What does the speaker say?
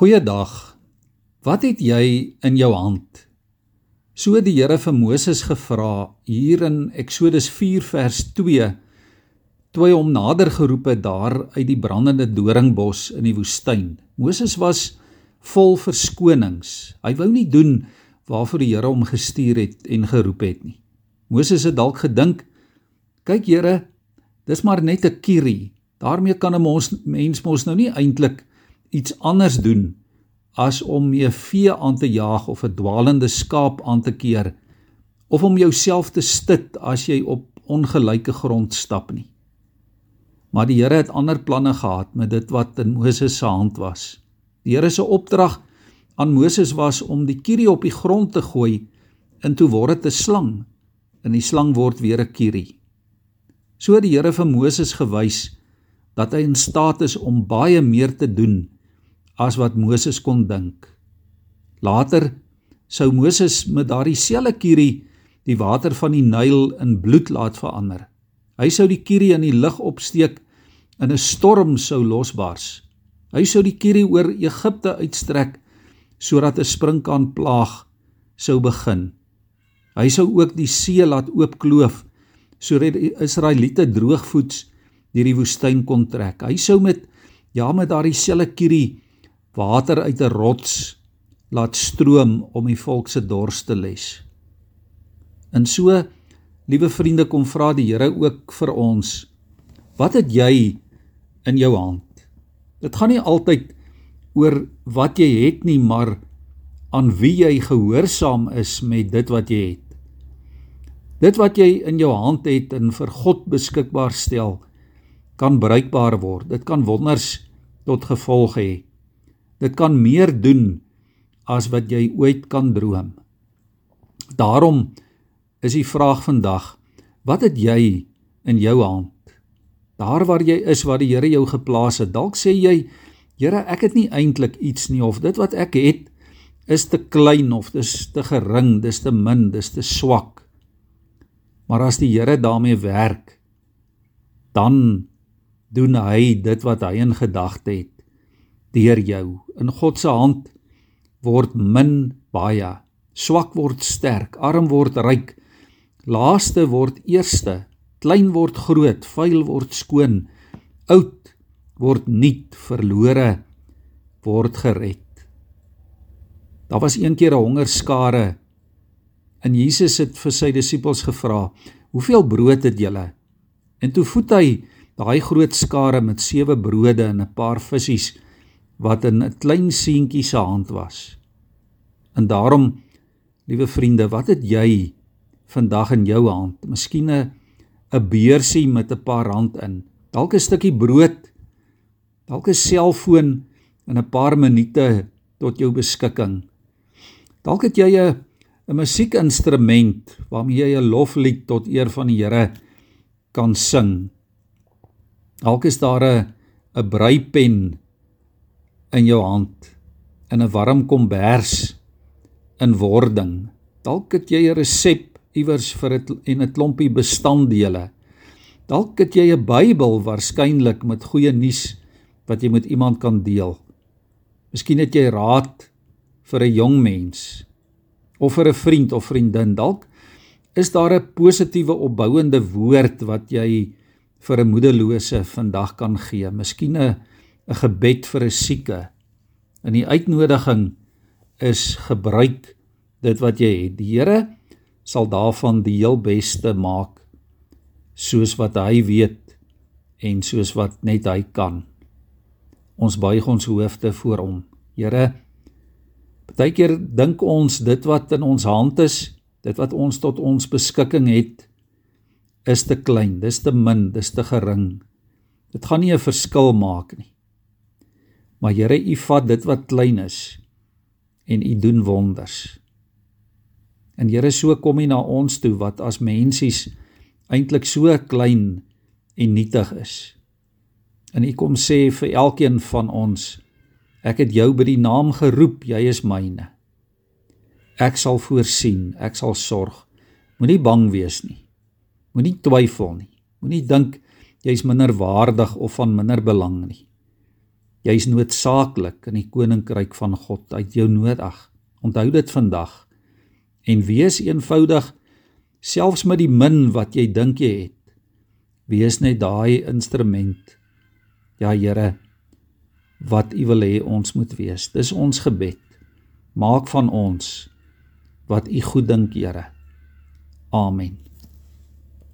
Goeiedag. Wat het jy in jou hand? So het die Here vir Moses gevra hier in Eksodus 4 vers 2 toe hy hom nader geroep het daar uit die brandende doringbos in die woestyn. Moses was vol verskonings. Hy wou nie doen waarvoor die Here hom gestuur het en geroep het nie. Moses het dalk gedink, kyk Here, dis maar net 'n kierie. daarmee kan 'n mens mos nou nie eintlik iets anders doen as om 'n vee aan te jaag of 'n dwaalende skaap aan te keer of om jouself te stit as jy op ongelyke grond stap nie. Maar die Here het ander planne gehad met dit wat in Moses se hand was. Die Here se opdrag aan Moses was om die kierie op die grond te gooi en toe word dit 'n slang en die slang word weer 'n kierie. So het die Here vir Moses gewys dat hy in staat is om baie meer te doen as wat Moses kon dink. Later sou Moses met daardie selfe kierie die water van die Nyl in bloed laat verander. Hy sou die kierie in die lug opsteek en 'n storm sou losbars. Hy sou die kierie oor Egipte uitstrek sodat 'n sprinkaan plaag sou begin. Hy sou ook die see laat oopkloof sodat die Israeliete droogvoets deur die woestyn kon trek. Hy sou met ja met daardie selfe kierie water uit 'n rots laat stroom om die volk se dors te les. En so, liewe vriende, kom vra die Here ook vir ons. Wat het jy in jou hand? Dit gaan nie altyd oor wat jy het nie, maar aan wie jy gehoorsaam is met dit wat jy het. Dit wat jy in jou hand het en vir God beskikbaar stel, kan bruikbaar word. Dit kan wonders tot gevolg hê. Dit kan meer doen as wat jy ooit kan droom. Daarom is die vraag vandag: Wat het jy in jou hand? Daar waar jy is, waar die Here jou geplaas het, dalk sê jy: Here, ek het nie eintlik iets nie of dit wat ek het is te klein of dis te gering, dis te min, dis te swak. Maar as die Here daarmee werk, dan doen hy dit wat hy in gedagte het deur jou. In God se hand word min baie, swak word sterk, arm word ryk, laaste word eerste, klein word groot, vuil word skoon, oud word nuut, verlore word gered. Daar was eendag 'n hongerskare en Jesus het vir sy disippels gevra: "Hoeveel brood het julle?" En toe voed hy daai groot skare met sewe brode en 'n paar visse wat in 'n klein seentjie se hand was. En daarom, liewe vriende, wat het jy vandag in jou hand? Miskien 'n 'n beursie met 'n paar rand in. Dalk 'n stukkie brood. Dalk 'n selfoon en 'n paar minute tot jou beskikking. Dalk het jy 'n 'n musiekinstrument waarmee jy 'n loflied tot eer van die Here kan sing. Dalk is daar 'n 'n breipen in jou hand in 'n warm kombers in wording. Dalk het jy 'n resep iewers vir 'n en 'n klompie bestanddele. Dalk het jy 'n Bybel waarskynlik met goeie nuus wat jy met iemand kan deel. Miskien het jy raad vir 'n jong mens of vir 'n vriend of vriendin. Dalk is daar 'n positiewe opbouende woord wat jy vir 'n moederlose vandag kan gee. Miskien 'n 'n gebed vir 'n sieke. In die uitnodiging is gebruik dit wat jy het. Die Here sal daarvan die heel beste maak soos wat hy weet en soos wat net hy kan. Ons buig ons hoofde voor hom. Here, partykeer dink ons dit wat in ons hand is, dit wat ons tot ons beskikking het, is te klein, dis te min, dis te gering. Dit gaan nie 'n verskil maak nie. Maar Here, U vat dit wat klein is en U doen wonders. En Here, so kom U na ons toe wat as mensies eintlik so klein en nietig is. En U kom sê vir elkeen van ons, ek het jou by die naam geroep, jy is myne. Ek sal voorsien, ek sal sorg. Moenie bang wees nie. Moenie twyfel nie. Moenie dink jy's minder waardig of van minder belang nie. Jy's noodsaaklik in die koninkryk van God. Uit jou nodig. Onthou dit vandag. En wees eenvoudig selfs met die min wat jy dink jy het. Wees net daai instrument. Ja Here, wat U wil hê ons moet wees. Dis ons gebed. Maak van ons wat U goed dink, Here. Amen.